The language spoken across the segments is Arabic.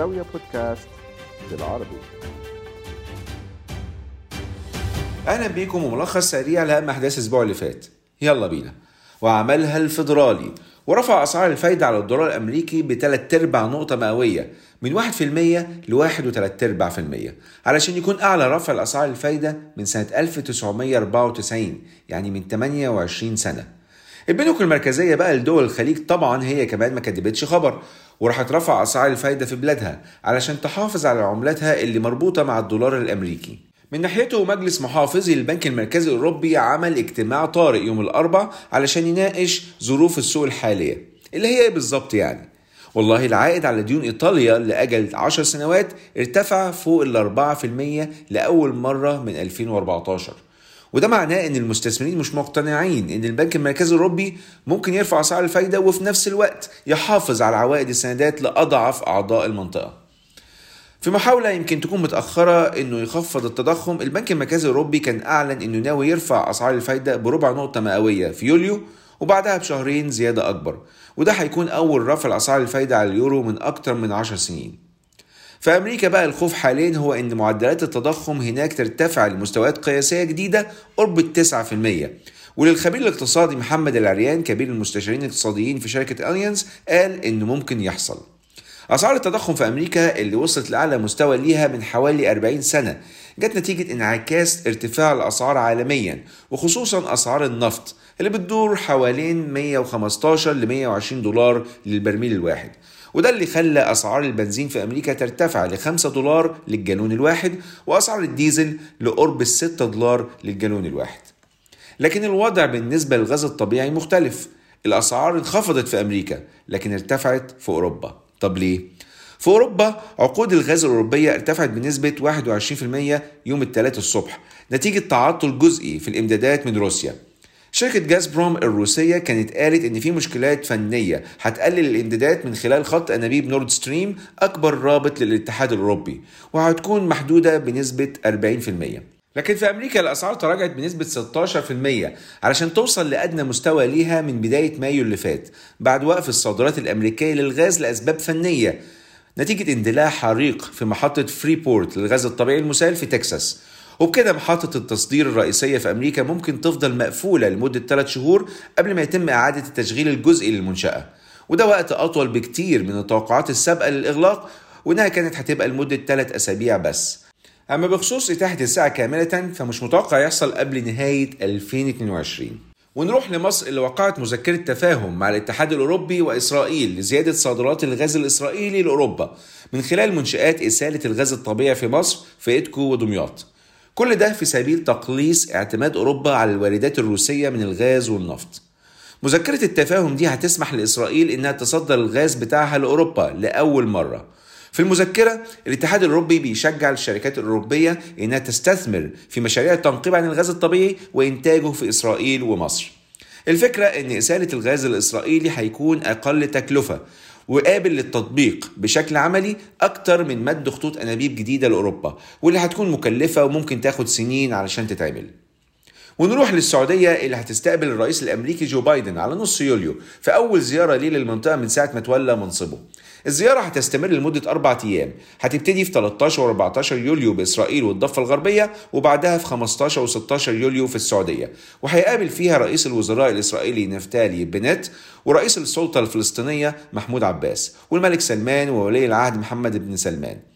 زاوية بودكاست بالعربي. أهلا بيكم وملخص سريع لأهم أحداث الأسبوع اللي فات. يلا بينا. وعملها الفيدرالي. ورفع أسعار الفايدة على الدولار الأمريكي بثلاث أرباع نقطة مئوية من 1% ل 1.3 أرباع في المية. علشان يكون أعلى رفع الأسعار الفايدة من سنة 1994 يعني من 28 سنة. البنوك المركزية بقى لدول الخليج طبعا هي كمان ما كدبتش خبر. وراحت رفع أسعار الفايدة في بلادها علشان تحافظ على عملتها اللي مربوطة مع الدولار الأمريكي. من ناحيته مجلس محافظي البنك المركزي الأوروبي عمل اجتماع طارئ يوم الاربعاء علشان يناقش ظروف السوق الحالية. اللي هي إيه بالظبط يعني؟ والله العائد على ديون إيطاليا لأجل 10 سنوات ارتفع فوق ال 4% لأول مرة من 2014 وده معناه إن المستثمرين مش مقتنعين إن البنك المركزي الأوروبي ممكن يرفع أسعار الفايدة وفي نفس الوقت يحافظ على عوائد السندات لأضعف أعضاء المنطقة في محاولة يمكن تكون متأخرة إنه يخفض التضخم، البنك المركزي الأوروبي كان أعلن إنه ناوي يرفع أسعار الفايدة بربع نقطة مئوية في يوليو وبعدها بشهرين زيادة أكبر، وده هيكون أول رفع أسعار الفايدة على اليورو من أكتر من عشر سنين. في أمريكا بقى الخوف حاليا هو إن معدلات التضخم هناك ترتفع لمستويات قياسية جديدة قرب ال 9%. وللخبير الاقتصادي محمد العريان كبير المستشارين الاقتصاديين في شركة أليانز قال إنه ممكن يحصل. أسعار التضخم في أمريكا اللي وصلت لأعلى مستوى ليها من حوالي 40 سنة. جت نتيجة انعكاس ارتفاع الأسعار عالميا وخصوصا أسعار النفط اللي بتدور حوالين 115 ل 120 دولار للبرميل الواحد. وده اللي خلى أسعار البنزين في أمريكا ترتفع ل 5 دولار للجالون الواحد وأسعار الديزل لقرب ال 6 دولار للجالون الواحد. لكن الوضع بالنسبة للغاز الطبيعي مختلف. الأسعار انخفضت في أمريكا لكن ارتفعت في أوروبا. طب ليه؟ في أوروبا عقود الغاز الأوروبية ارتفعت بنسبة 21% يوم الثلاث الصبح نتيجة تعطل جزئي في الإمدادات من روسيا شركة Gazprom الروسية كانت قالت إن في مشكلات فنية هتقلل الإمدادات من خلال خط أنابيب Nord Stream أكبر رابط للاتحاد الأوروبي وهتكون محدودة بنسبة 40% لكن في أمريكا الأسعار تراجعت بنسبة 16% علشان توصل لأدنى مستوى ليها من بداية مايو اللي فات بعد وقف الصادرات الأمريكية للغاز لأسباب فنية. نتيجة اندلاع حريق في محطة فريبورت للغاز الطبيعي المسال في تكساس. وبكده محطة التصدير الرئيسية في أمريكا ممكن تفضل مقفولة لمدة 3 شهور قبل ما يتم إعادة التشغيل الجزئي للمنشأة. وده وقت أطول بكتير من التوقعات السابقة للإغلاق وإنها كانت هتبقى لمدة 3 أسابيع بس. أما بخصوص إتاحة الساعة كاملة فمش متوقع يحصل قبل نهاية 2022 ونروح لمصر اللي وقعت مذكرة تفاهم مع الاتحاد الأوروبي وإسرائيل لزيادة صادرات الغاز الإسرائيلي لأوروبا من خلال منشآت إسالة الغاز الطبيعي في مصر في إيدكو ودمياط. كل ده في سبيل تقليص اعتماد أوروبا على الواردات الروسية من الغاز والنفط. مذكرة التفاهم دي هتسمح لإسرائيل إنها تصدر الغاز بتاعها لأوروبا لأول مرة. في المذكرة الاتحاد الأوروبي بيشجع الشركات الأوروبية إنها تستثمر في مشاريع التنقيب عن الغاز الطبيعي وإنتاجه في إسرائيل ومصر. الفكرة إن إسالة الغاز الإسرائيلي هيكون أقل تكلفة وقابل للتطبيق بشكل عملي أكتر من مد خطوط أنابيب جديدة لأوروبا واللي هتكون مكلفة وممكن تاخد سنين علشان تتعمل. ونروح للسعودية اللي هتستقبل الرئيس الأمريكي جو بايدن على نص يوليو في أول زيارة ليه للمنطقة من ساعة ما تولى منصبه. الزيارة هتستمر لمدة أربع أيام. هتبتدي في 13 و 14 يوليو بإسرائيل والضفة الغربية وبعدها في 15 و 16 يوليو في السعودية. وهيقابل فيها رئيس الوزراء الإسرائيلي نفتالي بنت ورئيس السلطة الفلسطينية محمود عباس والملك سلمان وولي العهد محمد بن سلمان.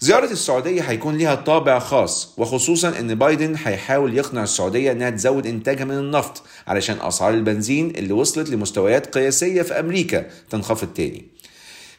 زيارة السعودية هيكون ليها طابع خاص وخصوصا إن بايدن هيحاول يقنع السعودية إنها تزود إنتاجها من النفط علشان أسعار البنزين اللي وصلت لمستويات قياسية في أمريكا تنخفض تاني.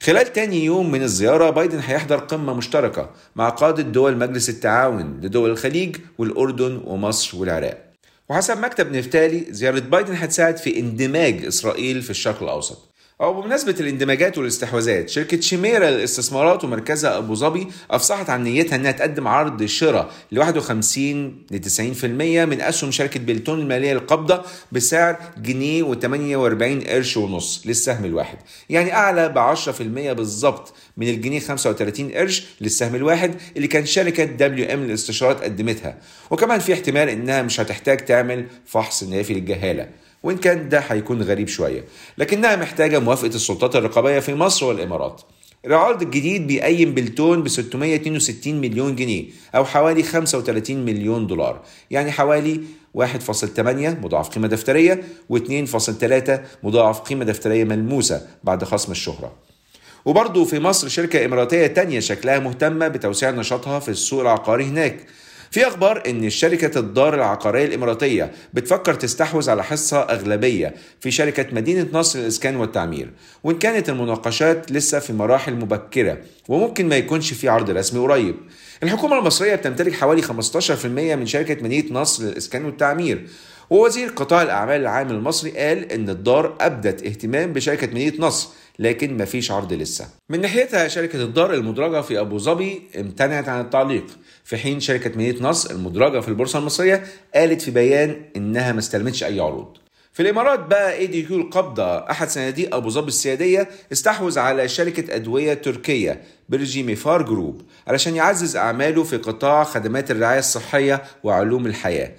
خلال تاني يوم من الزيارة بايدن هيحضر قمة مشتركة مع قادة دول مجلس التعاون لدول الخليج والأردن ومصر والعراق. وحسب مكتب نفتالي زيارة بايدن هتساعد في اندماج إسرائيل في الشرق الأوسط. أو بمناسبة الاندماجات والاستحواذات شركة شيميرا للاستثمارات ومركزها أبو ظبي أفصحت عن نيتها أنها تقدم عرض شراء ل 51 ل 90% من أسهم شركة بلتون المالية للقبضة بسعر جنيه و48 قرش ونص للسهم الواحد. يعني أعلى ب 10% بالظبط من الجنيه 35 قرش للسهم الواحد اللي كان شركة دبليو إم للاستشارات قدمتها. وكمان في احتمال إنها مش هتحتاج تعمل فحص نافي للجهالة. وإن كان ده هيكون غريب شوية. لكنها محتاجة موافقة السلطات الرقابية في مصر والإمارات. العرض الجديد بيقيم بلتون ب 662 مليون جنيه أو حوالي 35 مليون دولار. يعني حوالي 1.8 مضاعف قيمة دفترية و2.3 مضاعف قيمة دفترية ملموسة بعد خصم الشهرة. وبرضه في مصر شركة إماراتية تانية شكلها مهتمة بتوسيع نشاطها في السوق العقاري هناك. في أخبار إن شركة الدار العقارية الإماراتية بتفكر تستحوذ على حصة أغلبية في شركة مدينة نصر للإسكان والتعمير وإن كانت المناقشات لسه في مراحل مبكرة وممكن ما يكونش في عرض رسمي قريب. الحكومة المصرية بتمتلك حوالي 15% من شركة مدينة نصر للإسكان والتعمير ووزير قطاع الأعمال العام المصري قال إن الدار أبدت اهتمام بشركة مدينة نصر لكن مفيش عرض لسه. من ناحيتها شركة الدار المدرجة في أبو ظبي امتنعت عن التعليق في حين شركة مدينة نصر المدرجة في البورصة المصرية قالت في بيان إنها ما استلمتش أي عروض. في الإمارات بقى ADQ القابضة أحد صناديق أبو ظبي السيادية استحوذ على شركة أدوية تركية Birgi Mefar Group علشان يعزز أعماله في قطاع خدمات الرعاية الصحية وعلوم الحياة.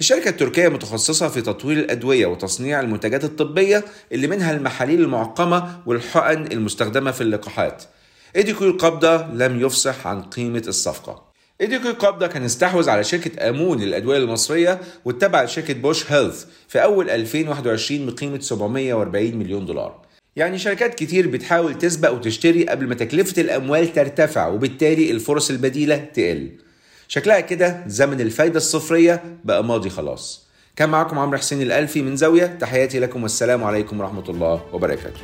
الشركة التركية متخصصة في تطوير الأدوية وتصنيع المنتجات الطبية اللي منها المحاليل المعقمة والحقن المستخدمة في اللقاحات. إيديكو القبضة لم يفصح عن قيمة الصفقة. إيديكو القبضة كان استحوذ على شركة أمون للأدوية المصرية واتبع شركة بوش هيلث في أول 2021 بقيمة 740 مليون دولار. يعني شركات كتير بتحاول تسبق وتشتري قبل ما تكلفة الأموال ترتفع وبالتالي الفرص البديلة تقل. شكلها كده زمن الفايدة الصفرية بقى ماضي خلاص. كان معاكم عمرو حسين الألفي من زاوية تحياتي لكم والسلام عليكم ورحمة الله وبركاته.